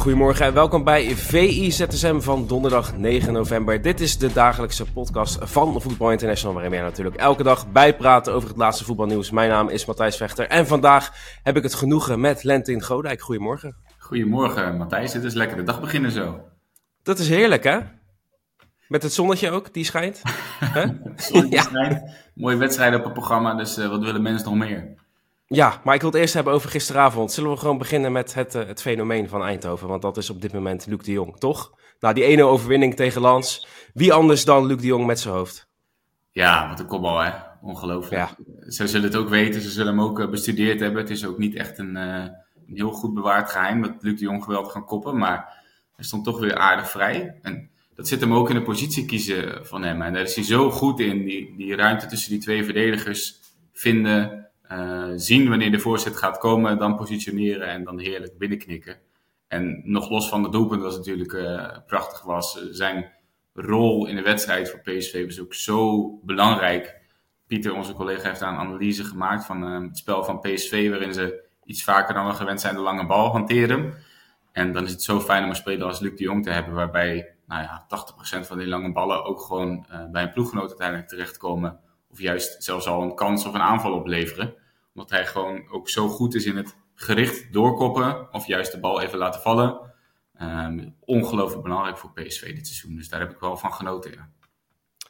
goedemorgen en welkom bij VI ZSM van donderdag 9 november. Dit is de dagelijkse podcast van Voetbal International, waarin wij natuurlijk elke dag bijpraten over het laatste voetbalnieuws. Mijn naam is Matthijs Vechter en vandaag heb ik het genoegen met Lentin Godijk. Goedemorgen. Goedemorgen Matthijs, het is lekker de dag beginnen zo. Dat is heerlijk hè? Met het zonnetje ook, die schijnt. zonnetje ja. schijnt, mooie wedstrijden op het programma, dus uh, wat willen mensen nog meer? Ja, maar ik wil het eerst hebben over gisteravond. Zullen we gewoon beginnen met het, uh, het fenomeen van Eindhoven? Want dat is op dit moment Luc de Jong, toch? Nou, die ene overwinning tegen Lans. Wie anders dan Luc de Jong met zijn hoofd? Ja, wat een kopbal, hè? Ongelooflijk. Ja. Ze zullen het ook weten, ze zullen hem ook uh, bestudeerd hebben. Het is ook niet echt een, uh, een, heel goed bewaard geheim dat Luc de Jong geweldig kan koppen. Maar hij stond toch weer aardig vrij. En dat zit hem ook in de positie kiezen van hem. En daar is hij zo goed in, die, die ruimte tussen die twee verdedigers vinden zien wanneer de voorzet gaat komen, dan positioneren en dan heerlijk binnenknikken. En nog los van de doelpunt was natuurlijk uh, prachtig was. Zijn rol in de wedstrijd voor PSV was ook zo belangrijk. Pieter, onze collega, heeft daar een analyse gemaakt van het spel van PSV, waarin ze iets vaker dan we gewend zijn de lange bal hanteren. En dan is het zo fijn om een speler als Luc de Jong te hebben, waarbij nou ja, 80% van die lange ballen ook gewoon bij een ploeggenoot uiteindelijk terechtkomen. Of juist zelfs al een kans of een aanval opleveren omdat hij gewoon ook zo goed is in het gericht doorkoppen of juist de bal even laten vallen. Um, ongelooflijk belangrijk voor PSV dit seizoen. Dus daar heb ik wel van genoten. Ja.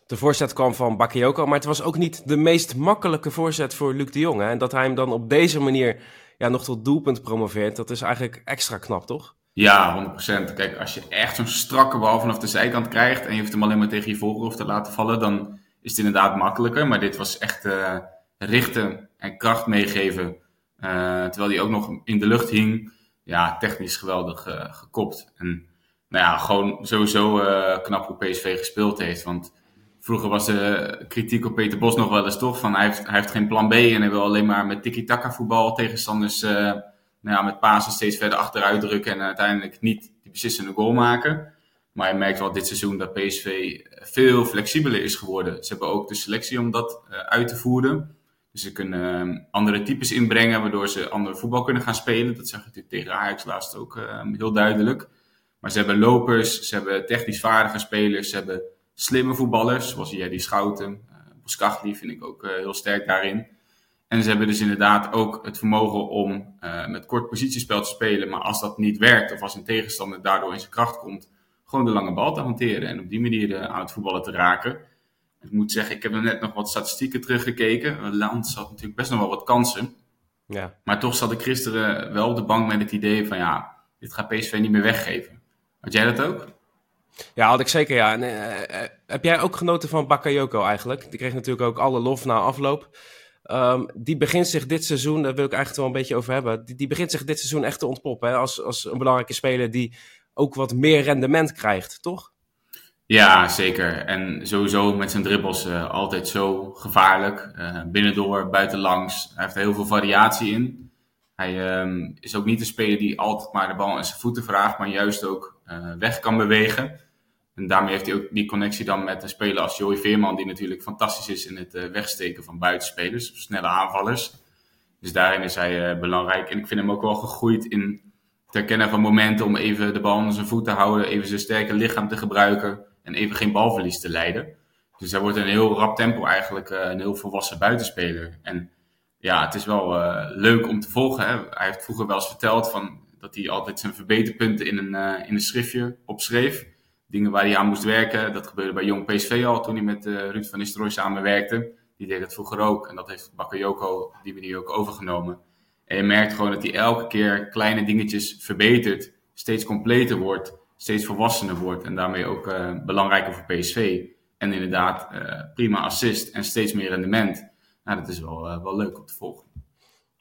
De voorzet kwam van Bakayoko, maar het was ook niet de meest makkelijke voorzet voor Luc de Jong. Hè? En dat hij hem dan op deze manier ja, nog tot doelpunt promoveert, dat is eigenlijk extra knap, toch? Ja, 100%. Kijk, als je echt zo'n strakke bal vanaf de zijkant krijgt en je hoeft hem alleen maar tegen je voorhoofd te laten vallen, dan is het inderdaad makkelijker. Maar dit was echt uh, richten en kracht meegeven. Uh, terwijl hij ook nog in de lucht hing. Ja, technisch geweldig uh, gekopt. En nou ja, gewoon sowieso uh, knap hoe PSV gespeeld heeft. Want vroeger was de kritiek op Peter Bos nog wel eens toch van hij heeft, geen plan B en hij wil alleen maar met tiki-taka voetbal tegenstanders nou ja, met Pasen steeds verder achteruit drukken en uiteindelijk niet die beslissende goal maken. Maar je merkt wel dit seizoen dat PSV veel flexibeler is geworden. Ze hebben ook de selectie om dat uit te voeren. Dus ze kunnen ehm, andere types inbrengen, waardoor ze ander voetbal kunnen gaan spelen. Dat zag je natuurlijk tegen Ajax laatst ook ehm, heel duidelijk. Maar ze hebben lopers, ze hebben technisch vaardige spelers, ze hebben slimme voetballers, zoals die Schouten. Uh, vind ik ook uh, heel sterk daarin. En ze hebben dus inderdaad ook het vermogen om met kort positiespel te spelen. Maar als dat niet werkt, of als een tegenstander daardoor in zijn kracht komt, gewoon de lange bal te hanteren. En op die manier aan het voetballen te raken. Ik moet zeggen, ik heb er net nog wat statistieken teruggekeken. Land had natuurlijk best nog wel wat kansen. Ja. Maar toch zat ik gisteren wel op de bank met het idee van ja, dit gaat PSV niet meer weggeven. Had jij dat ook? Ja, had ik zeker ja. En, uh, heb jij ook genoten van Bakayoko eigenlijk? Die kreeg natuurlijk ook alle lof na afloop. Um, die begint zich dit seizoen, daar wil ik eigenlijk wel een beetje over hebben. Die, die begint zich dit seizoen echt te ontpoppen. Hè? Als, als een belangrijke speler die ook wat meer rendement krijgt, toch? Ja, zeker. En sowieso met zijn dribbles uh, altijd zo gevaarlijk. Uh, binnendoor, buitenlangs. Hij heeft er heel veel variatie in. Hij um, is ook niet een speler die altijd maar de bal in zijn voeten vraagt, maar juist ook uh, weg kan bewegen. En daarmee heeft hij ook die connectie dan met een speler als Joey Veerman, die natuurlijk fantastisch is in het wegsteken van buitenspelers, snelle aanvallers. Dus daarin is hij belangrijk. En ik vind hem ook wel gegroeid in het herkennen van momenten om even de bal onder zijn voet te houden, even zijn sterke lichaam te gebruiken en even geen balverlies te leiden. Dus hij wordt een heel rap tempo eigenlijk uh, een heel volwassen buitenspeler. En ja, het is wel uh, leuk om te volgen. Hè. Hij heeft vroeger wel eens verteld van, dat hij altijd zijn verbeterpunten in een, uh, in een schriftje opschreef. Dingen waar hij aan moest werken. Dat gebeurde bij Jong PSV al toen hij met Ruud van Nistelrooy samenwerkte. Die deed dat vroeger ook. En dat heeft Bakayoko die manier ook overgenomen. En je merkt gewoon dat hij elke keer kleine dingetjes verbetert. Steeds completer wordt steeds volwassener wordt en daarmee ook uh, belangrijker voor PSV. En inderdaad, uh, prima assist en steeds meer rendement. Nou, dat is wel, uh, wel leuk om te volgen.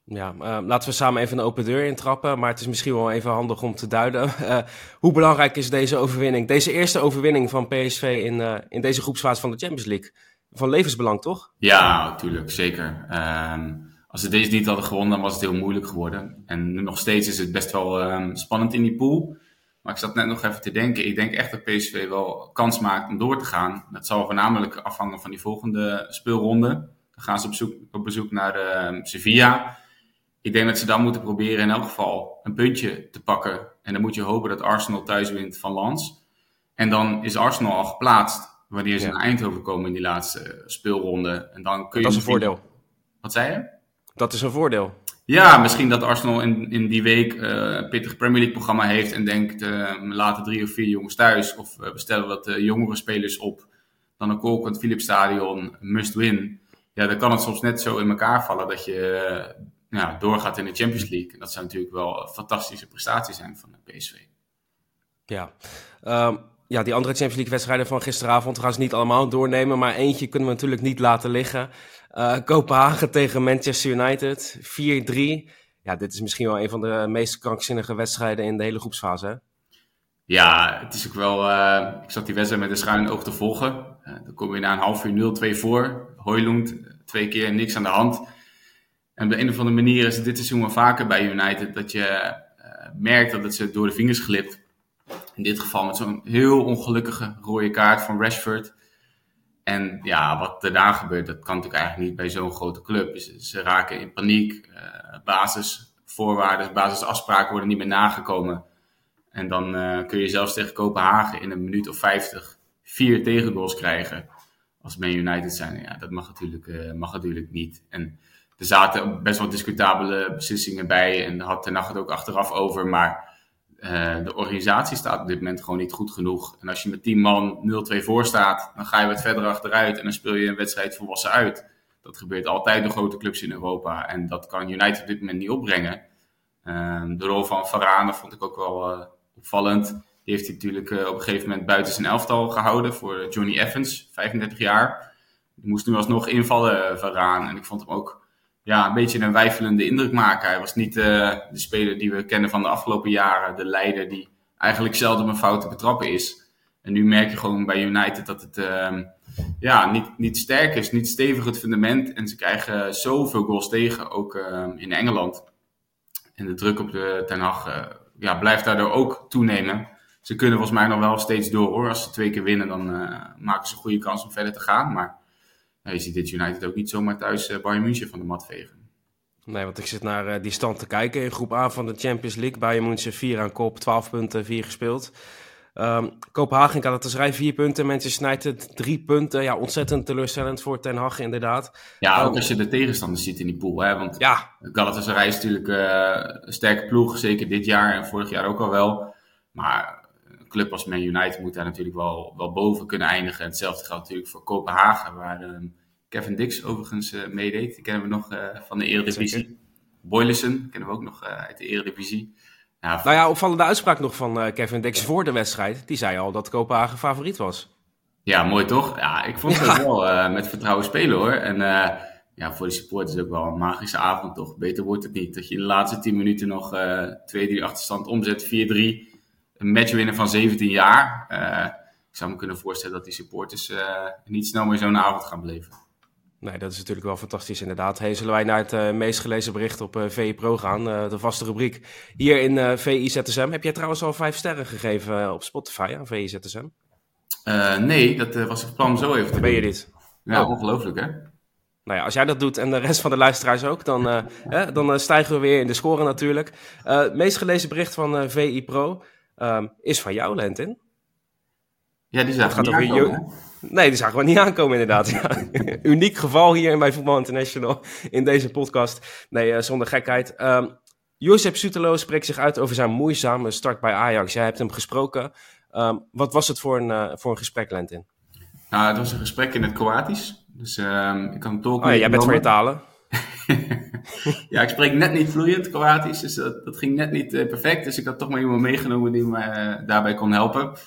Ja, laten we samen even een open deur intrappen. Maar het is misschien wel even handig om te duiden. hoe belangrijk is deze overwinning? Deze eerste overwinning van PSV in, in deze groepsfase van de Champions League. Van levensbelang, toch? Ja, natuurlijk, zeker. Ehm, als ze deze niet hadden gewonnen, dan was het heel moeilijk geworden. En nu nog steeds is het best wel um, spannend in die pool. Maar ik zat net nog even te denken. Ik denk echt dat PSV wel kans maakt om door te gaan. Dat zal voornamelijk afhangen van die volgende speelronde. Dan gaan ze op, zoek, op bezoek naar uh, Sevilla. ik denk dat ze dan moeten proberen in elk geval een puntje te pakken. En dan moet je hopen dat Arsenal thuis wint van Lans. En dan is Arsenal al geplaatst wanneer ze Ja. naar Eindhoven komen in die laatste speelronde. En dan kun je Dat is een voordeel. Wat zei je? Dat is een voordeel. Ja, misschien dat Arsenal in, in die week eh, een pittig Premier League programma heeft en denkt, we laten drie of vier jongens thuis of eh, we stellen wat jongere spelers op. Dan een Colkant Philips Stadion, must win. Ja, dan kan het soms net zo in elkaar vallen dat je ja, doorgaat in de Champions League. En dat zou natuurlijk wel een fantastische prestatie zijn van de PSV. Ja. Ehm, ja, die andere Champions League wedstrijden van gisteravond gaan ze niet allemaal doornemen, maar eentje kunnen we natuurlijk niet laten liggen. Eh, Kopenhagen tegen Manchester United, 4-3. Ja, dit is misschien wel een van de meest krankzinnige wedstrijden in de hele groepsfase. Hè? Ja, het is ook wel. eh, ik zat die wedstrijd met een schuin oog te volgen. Eh, dan kom je na een half uur 0-2 voor. Hoylund, twee keer niks aan de hand. En op de een of andere manier is dit seizoen wel vaker bij United dat je merkt dat het ze door de vingers glipt. In dit geval met zo'n heel ongelukkige rode kaart van Rashford. En ja, wat daarna gebeurt, dat kan natuurlijk eigenlijk niet bij zo'n grote club. Ze, ze raken in paniek. eh basisvoorwaarden, basisafspraken worden niet meer nagekomen. En dan eh, kun je zelfs tegen Kopenhagen in een minuut of 50 vier tegengoals krijgen. Als Man United zijn. Ja, dat mag natuurlijk, eh, mag natuurlijk niet. En er zaten best wel discutabele beslissingen bij. En had Ten Hag het ook achteraf over. Maar eh, de organisatie staat op dit moment gewoon niet goed genoeg. En als je met 10 man 0-2 voor staat, dan ga je wat verder achteruit. En dan speel je een wedstrijd volwassen uit. Dat gebeurt altijd door grote clubs in Europa. En dat kan United op dit moment niet opbrengen. Ehm, de rol van Varane vond ik ook wel eh, opvallend. Die heeft hij natuurlijk eh, op een gegeven moment buiten zijn elftal gehouden voor Johnny Evans, 35 jaar. Die moest nu alsnog invallen, Varane. En ik vond hem ook ja, een beetje een wijfelende indruk maken. Hij was niet eh, de speler die we kennen van de afgelopen jaren. De leider die eigenlijk zelden een fout te betrappen is. En nu merk je gewoon bij United dat het ehm, ja, niet, niet sterk is, niet stevig het fundament. En ze krijgen zoveel goals tegen, ook ehm, in Engeland. En de druk op de Ten Hag eh, ja, blijft daardoor ook toenemen. Ze kunnen volgens mij nog wel steeds door hoor. Als ze twee keer winnen, dan eh, maken ze een goede kans om verder te gaan. Maar ja, je ziet dit United ook niet zomaar thuis eh, Bayern München van de mat vegen. Nee, want ik zit naar eh, die stand te kijken in groep A van de Champions League. Bayern München 4 aan kop, 12 punten, 4 gespeeld. Ehm Kopenhagen kan het dus rij 4 punten, Manchester United 3 punten. Ja, ontzettend teleurstellend voor Ten Hag inderdaad. Ja, ook Oh. als je de tegenstanders ziet in die pool. Hè? Want Ja, Galatasaray is natuurlijk eh, een sterke ploeg, zeker dit jaar en vorig jaar ook al wel. Maar club als Man United moet daar natuurlijk wel, wel boven kunnen eindigen. En hetzelfde geldt natuurlijk voor Kopenhagen, waar ehm, Kevin Dix overigens eh, meedeed. Die kennen we nog eh, van de Eredivisie. Boylissen kennen we ook nog eh, uit de Eredivisie. Ja, nou ja, opvallende uitspraak nog van Kevin Dix voor de wedstrijd. Die zei al dat Kopenhagen favoriet was. Ja, mooi toch? Ja, ik vond het wel met vertrouwen spelen hoor. En eh, ja, voor de supporters ook wel een magische avond toch. Beter wordt het niet. Dat je in de laatste 10 minuten nog eh 2-3 achterstand omzet, 4-3. Een match winnen van 17 jaar. Eh, ik zou me kunnen voorstellen dat die supporters eh, niet snel meer zo'n avond gaan beleven. Nee, dat is natuurlijk wel fantastisch inderdaad. Hey, zullen wij naar het eh, meest gelezen bericht op eh, VI Pro gaan? de vaste rubriek hier in eh VI ZSM. Heb jij trouwens al vijf sterren gegeven op Spotify aan VI ZSM? Eh, nee, dat was het plan zo even te Ben je dit? Ja, Oh. ongelooflijk hè? Nou ja, als jij dat doet en de rest van de luisteraars ook, dan, eh, dan stijgen we weer in de score natuurlijk. Het meest gelezen bericht van VI Pro ehm, is van jou, Lentin. Ja, die zagen gaat niet over aankomen? Nee, die zagen we niet aankomen inderdaad. Ja. Uniek geval hier bij Voetbal International in deze podcast. Nee, eh, zonder gekheid. Josep Sutelo spreekt zich uit over zijn moeizame start bij Ajax. Jij hebt hem gesproken. Ehm, wat was het voor een, eh, voor een gesprek, Lentin? Nou, het was een gesprek in het Kroatisch. Dus ik kan tolken. Oh ja, jij bent van je talen. ja, ik spreek net niet vloeiend Kroatisch, dus dat, ging net niet eh, perfect. Dus ik had toch maar iemand meegenomen die me eh, daarbij kon helpen.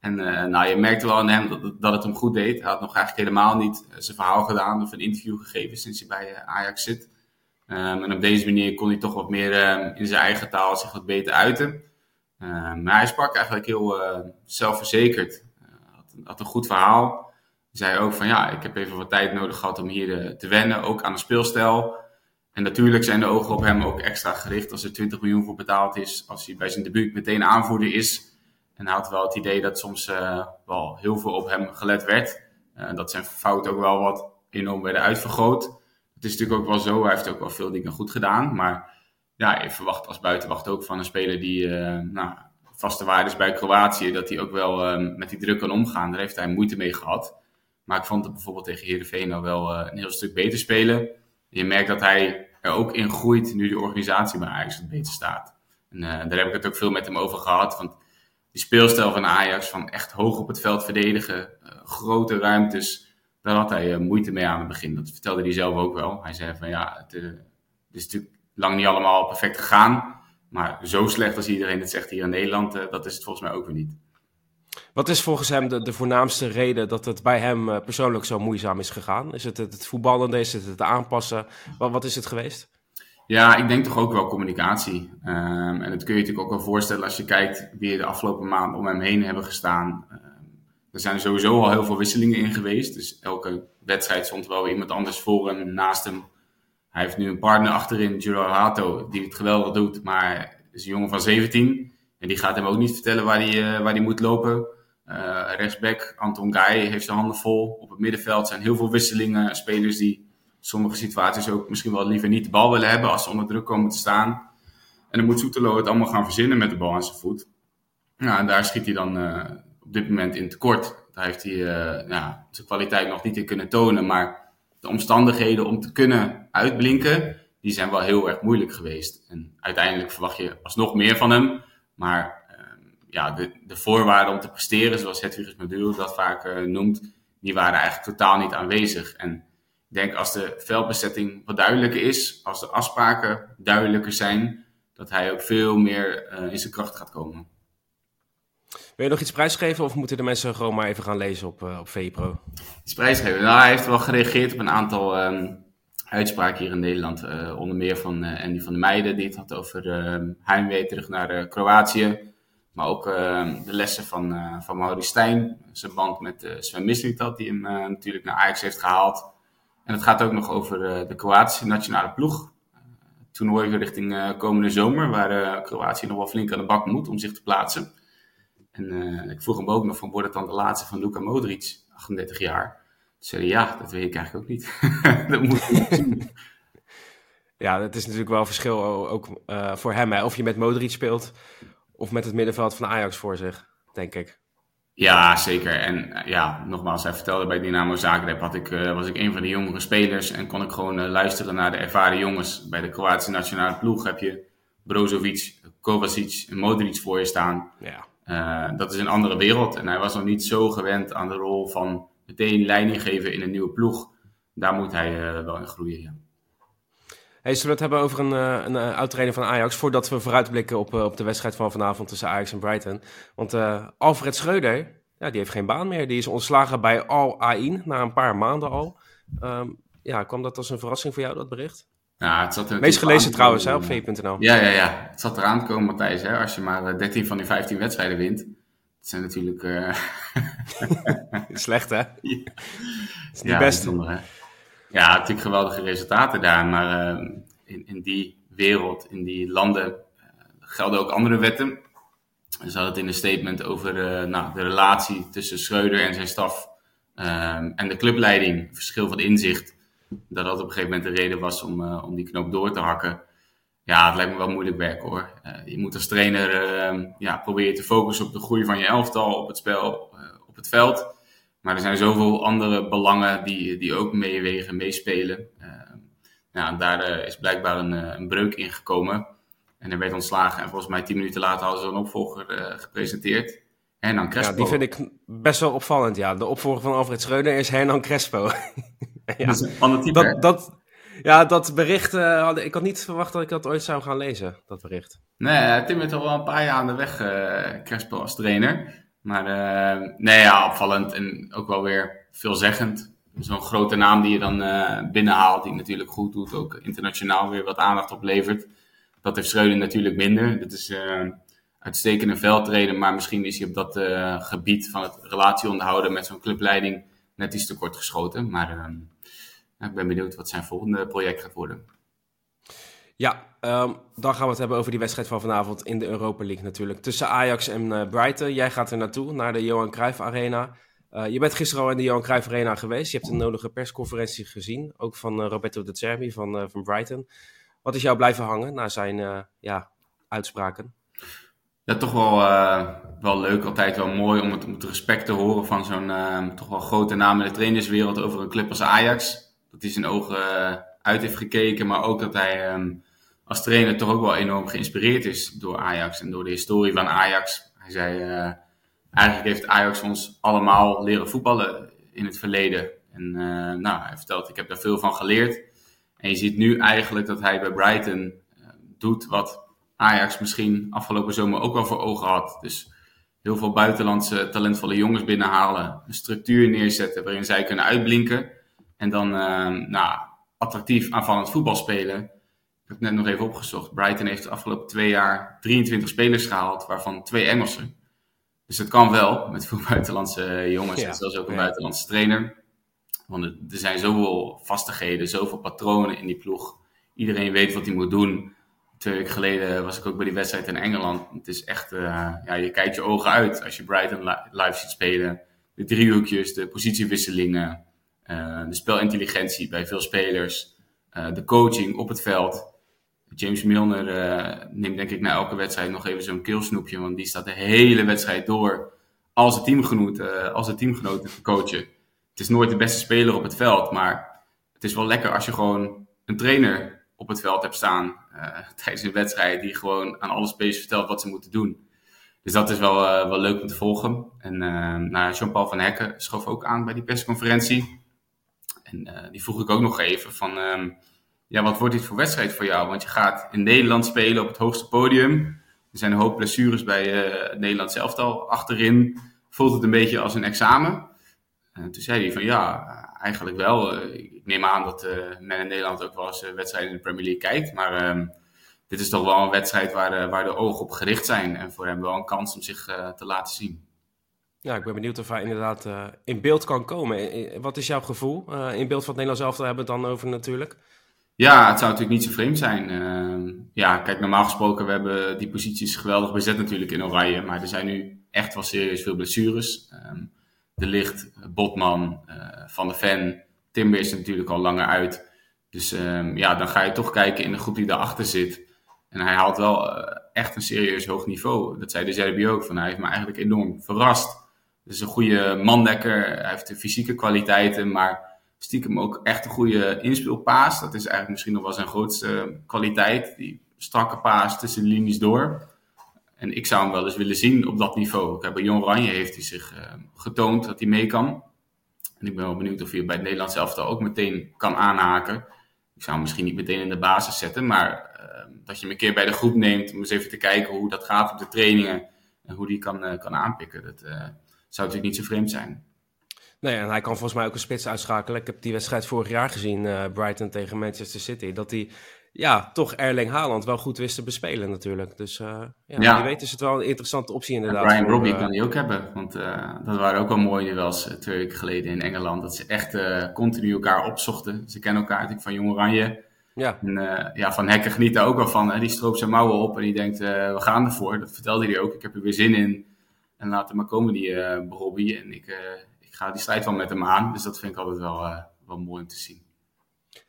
En eh, nou, je merkte wel aan hem dat, dat het hem goed deed. Hij had nog eigenlijk helemaal niet zijn verhaal gedaan of een interview gegeven sinds hij bij Ajax zit. Ehm, en op deze manier kon hij toch wat meer ehm, in zijn eigen taal zich wat beter uiten. Ehm, maar hij sprak eigenlijk heel zelfverzekerd. Had, had een goed verhaal. Hij zei ook van ja, ik heb even wat tijd nodig gehad om hier te wennen, ook aan de speelstijl. En natuurlijk zijn de ogen op hem ook extra gericht als er 20 miljoen voor betaald is, als hij bij zijn debuut meteen aanvoerder is. En hij had wel het idee dat soms eh, wel heel veel op hem gelet werd. Eh, dat zijn fouten ook wel wat enorm werden uitvergroot. het is natuurlijk ook wel zo, hij heeft ook wel veel dingen goed gedaan. Maar ja, je verwacht als buitenwacht ook van een speler die uh, nou, vaste waarde is bij Kroatië, dat hij ook wel uh, met die druk kan omgaan. Daar heeft hij moeite mee gehad. Maar ik vond het bijvoorbeeld tegen Heerenveen al wel uh, een heel stuk beter spelen. Je merkt dat hij er ook in groeit nu de organisatie bij Ajax wat beter staat. En daar heb ik het ook veel met hem over gehad. Want die speelstijl van Ajax, van echt hoog op het veld verdedigen, grote ruimtes, daar had hij moeite mee aan het begin. Dat vertelde hij zelf ook wel. Hij zei van ja, het, het is natuurlijk lang niet allemaal perfect gegaan. Maar zo slecht als iedereen het zegt hier in Nederland, dat is het volgens mij ook weer niet. Wat is volgens hem de, de voornaamste reden dat het bij hem uh, persoonlijk zo moeizaam is gegaan? Is het het, het voetballende, is het het aanpassen? Wat, wat is het geweest? Ja, ik denk toch ook wel communicatie. Um, en dat kun je natuurlijk ook wel voorstellen als je kijkt wie de afgelopen maanden om hem heen hebben gestaan. Uh, er zijn sowieso al heel veel wisselingen in geweest. Dus elke wedstrijd stond wel iemand anders voor hem, naast hem. Hij heeft nu een partner achterin, Juro Hato, die het geweldig doet, maar is een jongen van 17. En die gaat hem ook niet vertellen waar hij, uh, waar hij moet lopen. Uh, rechtsback, Anton Guy, heeft zijn handen vol. Op het middenveld zijn heel veel wisselingen. Spelers die sommige situaties ook misschien wel liever niet de bal willen hebben als ze onder druk komen te staan. En dan moet Soetelo het allemaal gaan verzinnen met de bal aan zijn voet. Nou, en daar schiet hij dan uh, op dit moment in tekort. Daar heeft hij zijn kwaliteit nog niet in kunnen tonen, maar de omstandigheden om te kunnen uitblinken, die zijn wel heel erg moeilijk geweest. En uiteindelijk verwacht je alsnog meer van hem. Maar uh, ja, de, de, voorwaarden om te presteren, zoals Hedwiges Maduro dat vaak uh, noemt, die waren eigenlijk totaal niet aanwezig. En ik denk als de veldbezetting wat duidelijker is, als de afspraken duidelijker zijn, dat hij ook veel meer uh, in zijn kracht gaat komen. Wil je nog iets prijsgeven of moeten de mensen gewoon maar even gaan lezen op, uh, op VPRO? Iets prijsgeven? Nou, hij heeft wel gereageerd op een aantal um, uitspraken hier in Nederland. Uh, onder meer van uh, Andy van der Meijden, die het had over uh, heimwee terug naar Kroatië. Maar ook ehm, de lessen van, van Mauri Stijn, zijn band met Sven Mislintat, die hem natuurlijk naar Ajax heeft gehaald. En het gaat ook nog over de Kroatische nationale ploeg. toernooi richting komende zomer, waar Kroatië nog wel flink aan de bak moet om zich te plaatsen. En ik vroeg hem ook nog van, wordt het dan de laatste van Luka Modric, 38 jaar? Zei ja, dat weet ik eigenlijk ook niet. dat moet ik. Ja, dat is natuurlijk wel een verschil ook uh, voor hem. Hè? Of je met Modric speelt, of met het middenveld van Ajax voor zich, denk ik. Ja, zeker. En uh, ja, nogmaals, hij vertelde bij Dynamo Zagreb had ik, was ik een van de jongere spelers en kon ik gewoon luisteren naar de ervaren jongens. Bij de Kroatische nationale ploeg heb je Brozovic, Kovacic en Modric voor je staan. Ja. Dat is een andere wereld. En hij was nog niet zo gewend aan de rol van meteen leiding geven in een nieuwe ploeg. Daar moet hij uh, wel in groeien. Ja. Hey, zullen we het hebben over een, uh, een oud-trainer van Ajax... voordat we vooruitblikken op, op de wedstrijd van vanavond tussen Ajax en Brighton? Want Alfred Schreuder, ja, die heeft geen baan meer. Die is ontslagen bij Al Ain na een paar maanden al. Um, ja, kwam dat als een verrassing voor jou, dat bericht? Ja, het zat er Meest gelezen trouwens hè, op v.nl. Ja, ja, ja. Het zat eraan te komen, Matthijs. Hè? Als je maar 13 van die 15 wedstrijden wint. Zijn natuurlijk... Uh... Slecht, hè? Ja. Is niet ja, best. Bijzonder, ja, natuurlijk geweldige resultaten daar. Maar uh, in, in die wereld, in die landen, uh, gelden ook andere wetten. Ze hadden het in een statement over nou, de relatie tussen Schreuder en zijn staf... en de clubleiding, verschil van inzicht dat dat op een gegeven moment de reden was om, uh, om die knoop door te hakken. Ja, het lijkt me wel moeilijk werk hoor. Uh, je moet als trainer uh, ja, proberen te focussen op de groei van je elftal, op het spel, op het veld. Maar er zijn zoveel andere belangen die, die ook meewegen, meespelen. ja, daar is blijkbaar een, een breuk in gekomen. En er werd ontslagen. En volgens mij tien minuten later hadden ze een opvolger gepresenteerd. Hernan Crespo. Ja, die vind ik best wel opvallend. Ja, de opvolger van Alfred Schreuder is Hernan Crespo. ja, dat is een ander type. Dat, dat, ja, dat bericht, uh, ik had niet verwacht dat ik dat ooit zou gaan lezen, dat bericht. Nee, Tim is al wel een paar jaar aan de weg, uh, als trainer. Maar nee, ja, opvallend en ook wel weer veelzeggend. Zo'n grote naam die je dan binnenhaalt, die natuurlijk goed doet, ook internationaal weer wat aandacht oplevert. Dat heeft Schreuder natuurlijk minder. Dit is uitstekende veldtrainer, maar misschien is hij op dat gebied van het relatie onderhouden met zo'n clubleiding net iets te kort geschoten. Maar ik ben benieuwd wat zijn volgende project gaat worden. Ja, um, dan gaan we het hebben over die wedstrijd van vanavond in de Europa League natuurlijk. Tussen Ajax en uh, Brighton. Jij gaat er naartoe, naar de Johan Cruijff Arena. je bent gisteren al in de Johan Cruijff Arena geweest. Je hebt de nodige persconferentie gezien, ook van Roberto de Zerbi van, van Brighton. Wat is jou blijven hangen na zijn ja, uitspraken? Ja, toch wel, wel leuk. Altijd wel mooi om het, om het respect te horen van zo'n toch wel grote naam in de trainerswereld over een club als Ajax. Dat hij zijn ogen uit heeft gekeken, maar ook dat hij um, als trainer toch ook wel enorm geïnspireerd is door Ajax en door de historie van Ajax. Hij zei, uh, eigenlijk heeft Ajax ons allemaal leren voetballen in het verleden. En uh, nou, hij vertelt, ik heb daar veel van geleerd. En je ziet nu eigenlijk dat hij bij Brighton doet wat Ajax misschien afgelopen zomer ook wel voor ogen had. Dus heel veel buitenlandse talentvolle jongens binnenhalen, een structuur neerzetten waarin zij kunnen uitblinken. En dan nou, attractief aanvallend voetbal spelen. Ik heb net nog even opgezocht. Brighton heeft de afgelopen twee jaar 23 spelers gehaald, waarvan twee Engelsen. Dus het kan wel met veel buitenlandse jongens en zelfs ook een buitenlandse trainer. Want er zijn zoveel vastigheden, zoveel patronen in die ploeg. Iedereen weet wat hij moet doen. Twee weken geleden was ik ook bij die wedstrijd in Engeland. Het is echt, uh, ja, je kijkt je ogen uit als je Brighton live ziet spelen. De driehoekjes, de positiewisselingen, de spelintelligentie bij veel spelers, uh, de coaching op het veld. James Milner uh, neemt denk ik na elke wedstrijd nog even zo'n keelsnoepje, want die staat de hele wedstrijd door als een teamgenoot, als een teamgenoot te coachen. Het is nooit de beste speler op het veld, maar het is wel lekker als je gewoon een trainer op het veld hebt staan tijdens een wedstrijd die gewoon aan alle spelers vertelt wat ze moeten doen. Dus dat is wel, wel leuk om te volgen. En nou, Jean-Paul van Hekken schoof ook aan bij die persconferentie. En uh, die vroeg ik ook nog even van, um, ja, wat wordt dit voor wedstrijd voor jou? Want je gaat in Nederland spelen op het hoogste podium. Er zijn een hoop blessures bij uh, het Nederlands elftal. Achterin voelt het een beetje als een examen. En toen zei hij van, ja, eigenlijk wel. Uh, ik neem aan dat men in Nederland ook wel eens wedstrijden in de Premier League kijkt. Maar um, dit is toch wel een wedstrijd waar waar de ogen op gericht zijn. En voor hem wel een kans om zich te laten zien. Ja, ik ben benieuwd of hij inderdaad uh, in beeld kan komen. Wat is jouw gevoel? In beeld van het Nederlands elftal hebben we het dan over natuurlijk. Ja, het zou natuurlijk niet zo vreemd zijn. Ja, kijk, normaal gesproken, we hebben die posities geweldig bezet natuurlijk in Oranje. Maar er zijn nu echt wel serieus veel blessures. De Licht, Botman, Van de Ven, Timber is natuurlijk al langer uit. Dus um, ja, dan ga je toch kijken in de groep die daarachter zit. En hij haalt wel echt een serieus hoog niveau. Dat zei de Zerbi ook, van hij heeft me eigenlijk enorm verrast is een goede mandekker. Hij heeft de fysieke kwaliteiten, maar stiekem ook echt een goede inspeelpaas. Dat is eigenlijk misschien nog wel zijn grootste kwaliteit. Die strakke paas tussen de linies door. En ik zou hem wel eens willen zien op dat niveau. Bij Jon Oranje heeft hij zich uh, getoond dat hij mee kan. En ik ben wel benieuwd of hij bij het Nederlands elftal ook meteen kan aanhaken. Ik zou hem misschien niet meteen in de basis zetten, maar uh, dat je hem een keer bij de groep neemt om eens even te kijken hoe dat gaat op de trainingen en hoe die kan, uh, kan aanpikken. Dat, zou natuurlijk niet zo vreemd zijn. Nee, en hij kan volgens mij ook een spits uitschakelen. Ik heb die wedstrijd vorig jaar gezien, uh, Brighton tegen Manchester City. Dat hij, ja, toch Erling Haaland wel goed wist te bespelen natuurlijk. Dus uh, ja, ja. weet is het wel een interessante optie inderdaad. Brian Robbie uh, kan die ook hebben. Want dat waren ook wel mooie duels twee weken geleden in Engeland. Dat ze echt continu elkaar opzochten. Ze kennen elkaar natuurlijk van Jong Oranje. Ja. En ja, Van Hekken geniet daar ook wel van. Hè. Die stroopt zijn mouwen op en die denkt, we gaan ervoor. Dat vertelde hij ook. Ik heb er weer zin in. En laat hem maar komen, die uh, En ik, uh, ik ga die strijd wel met hem aan. Dus dat vind ik altijd wel, uh, wel mooi om te zien.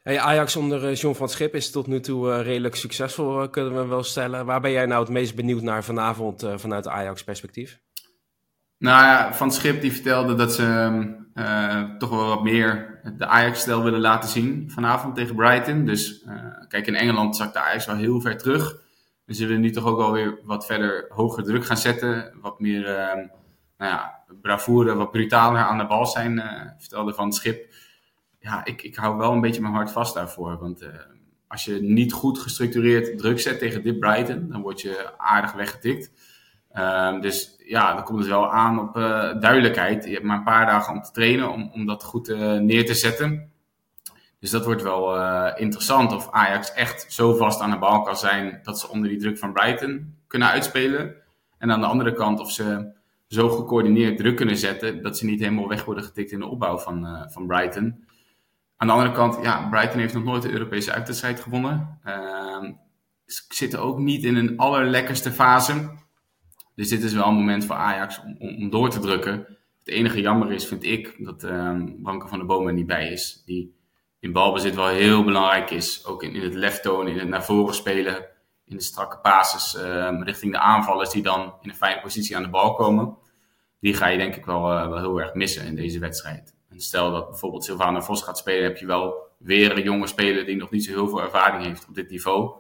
Hey, Ajax onder John van Schip is tot nu toe redelijk succesvol, kunnen we wel stellen. Waar ben jij nou het meest benieuwd naar vanavond vanuit Ajax-perspectief? Nou ja, Van Schip die vertelde dat ze toch wel wat meer de Ajax-stijl willen laten zien vanavond tegen Brighton. Dus kijk, in Engeland zakt de Ajax wel heel ver terug. We zullen nu toch ook wel weer wat verder hoger druk gaan zetten. Wat meer uh, nou ja, bravoure, wat brutaler aan de bal zijn. Uh, vertelde van het schip. Ja, ik, ik hou wel een beetje mijn hart vast daarvoor. Want uh, als je niet goed gestructureerd druk zet tegen dit Brighton, dan word je aardig weggetikt. Ehm, dus ja, dan komt het wel aan op duidelijkheid. Je hebt maar een paar dagen om te trainen om, om dat goed neer te zetten. Dus dat wordt wel uh, interessant of Ajax echt zo vast aan de bal kan zijn dat ze onder die druk van Brighton kunnen uitspelen. En aan de andere kant of ze zo gecoördineerd druk kunnen zetten dat ze niet helemaal weg worden getikt in de opbouw van, uh, van Brighton. Aan de andere kant, ja, Brighton heeft nog nooit de Europese uitwedstrijd gewonnen. Uh, ze zitten ook niet in een allerlekkerste fase. Dus dit is wel een moment voor Ajax om, om, door te drukken. Het enige jammer is, vind ik, dat uh, van der Boom er niet bij is. Die in balbezit wel heel belangrijk is. Ook in, in het lef tonen, in het naar voren spelen. In de strakke basis ehm, richting de aanvallers die dan in een fijne positie aan de bal komen. Die ga je denk ik wel, wel heel erg missen in deze wedstrijd. En stel dat bijvoorbeeld Sylvana Vos gaat spelen, heb je wel weer een jonge speler die nog niet zo heel veel ervaring heeft op dit niveau.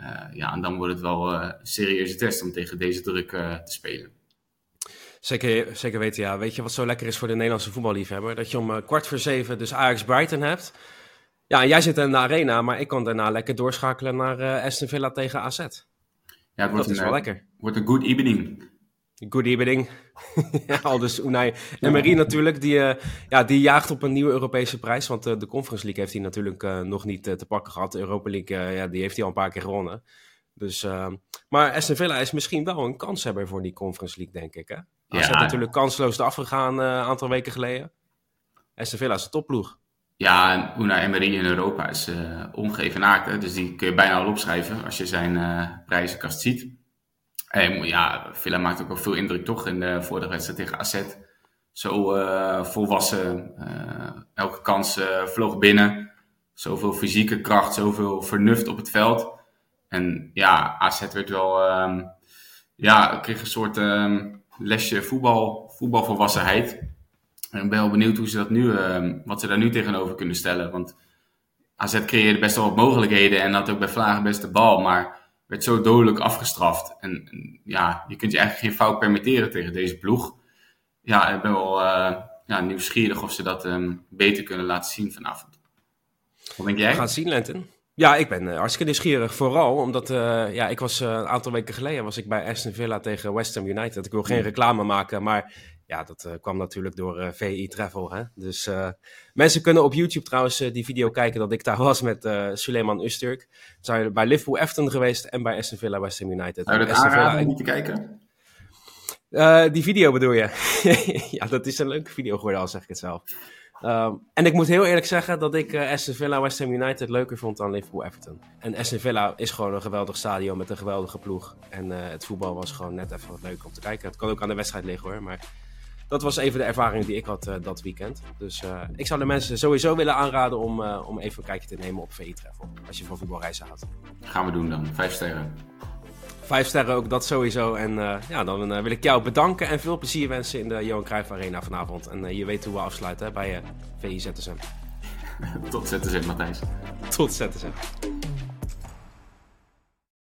Uh, ja, en dan wordt het wel uh, een serieuze test om tegen deze druk te spelen. Zeker, zeker weten, ja. Weet je wat zo lekker is voor de Nederlandse voetballiefhebber? Dat je om kwart voor zeven dus Ajax Brighton hebt. Ja, en jij zit in de arena, maar ik kan daarna lekker doorschakelen naar Aston Villa tegen AZ. Ja, het wordt dat een, is wel lekker. wordt een good evening. Good evening. al dus Unai Emery natuurlijk, die, uh, ja, die jaagt op een nieuwe Europese prijs. Want uh, de Conference League heeft hij natuurlijk uh, nog niet te pakken gehad. De Europa League, ja, die heeft hij al een paar keer gewonnen. Dus, maar Aston Villa is misschien wel een kanshebber voor die Conference League, denk ik. Hè? Hij ja, natuurlijk kansloos eraf gegaan een aantal weken geleden. Aston Villa is een topploeg. Ja, en Unai Emery in Europa is ongeëvenaard. Dus die kun je bijna al opschrijven als je zijn prijzenkast ziet. En ja, Villa maakt ook wel veel indruk toch in de vorige wedstrijd tegen AZ. Zo uh, volwassen, uh, elke kans uh, vloog binnen. Zoveel fysieke kracht, zoveel vernuft op het veld. En ja, AZ werd wel, um, ja, kreeg een soort um, lesje voetbal, voetbalvolwassenheid. En ik ben wel benieuwd hoe ze dat nu, um, wat ze daar nu tegenover kunnen stellen. Want AZ creëerde best wel wat mogelijkheden en had ook bij Vlagen best de bal. Maar werd zo dodelijk afgestraft. En, ja, je kunt je eigenlijk geen fout permitteren tegen deze ploeg. Ja, ik ben wel uh, ja, nieuwsgierig of ze dat um, beter kunnen laten zien vanavond. Wat denk jij? We gaan zien, Lenten. Ja, ik ben uh, hartstikke nieuwsgierig. Vooral omdat, uh, ja, ik was een aantal weken geleden was ik bij Aston Villa tegen West Ham United. Ik wil geen reclame maken, maar ja, dat uh, kwam natuurlijk door VI Travel. Hè? Dus mensen kunnen op YouTube trouwens die video kijken dat ik daar was met Suleiman Usturk. Zijn we bij Liverpool Efton geweest en bij Aston Villa West Ham United. Zou je dat aanraden om niet te kijken? die video bedoel je? ja, dat is een leuke video geworden, al zeg ik het zelf. Um, en ik moet heel eerlijk zeggen dat ik Aston Villa West Ham United leuker vond dan Liverpool Everton. En Aston Villa is gewoon een geweldig stadion met een geweldige ploeg. En het voetbal was gewoon net even wat leuk om te kijken. Het kan ook aan de wedstrijd liggen hoor, maar dat was even de ervaring die ik had uh, dat weekend. Dus uh, ik zou de mensen sowieso willen aanraden om, uh, om even een kijkje te nemen op VI Travel. Als je van voetbalreizen houdt. Gaan we doen dan. Vijf sterren. Vijf sterren ook, dat sowieso. En ja, dan wil ik jou bedanken en veel plezier wensen in de Johan Cruijff Arena vanavond. En je weet hoe we afsluiten hè, bij VI ZSM. Tot ZSM, Matthijs. Tot ZSM.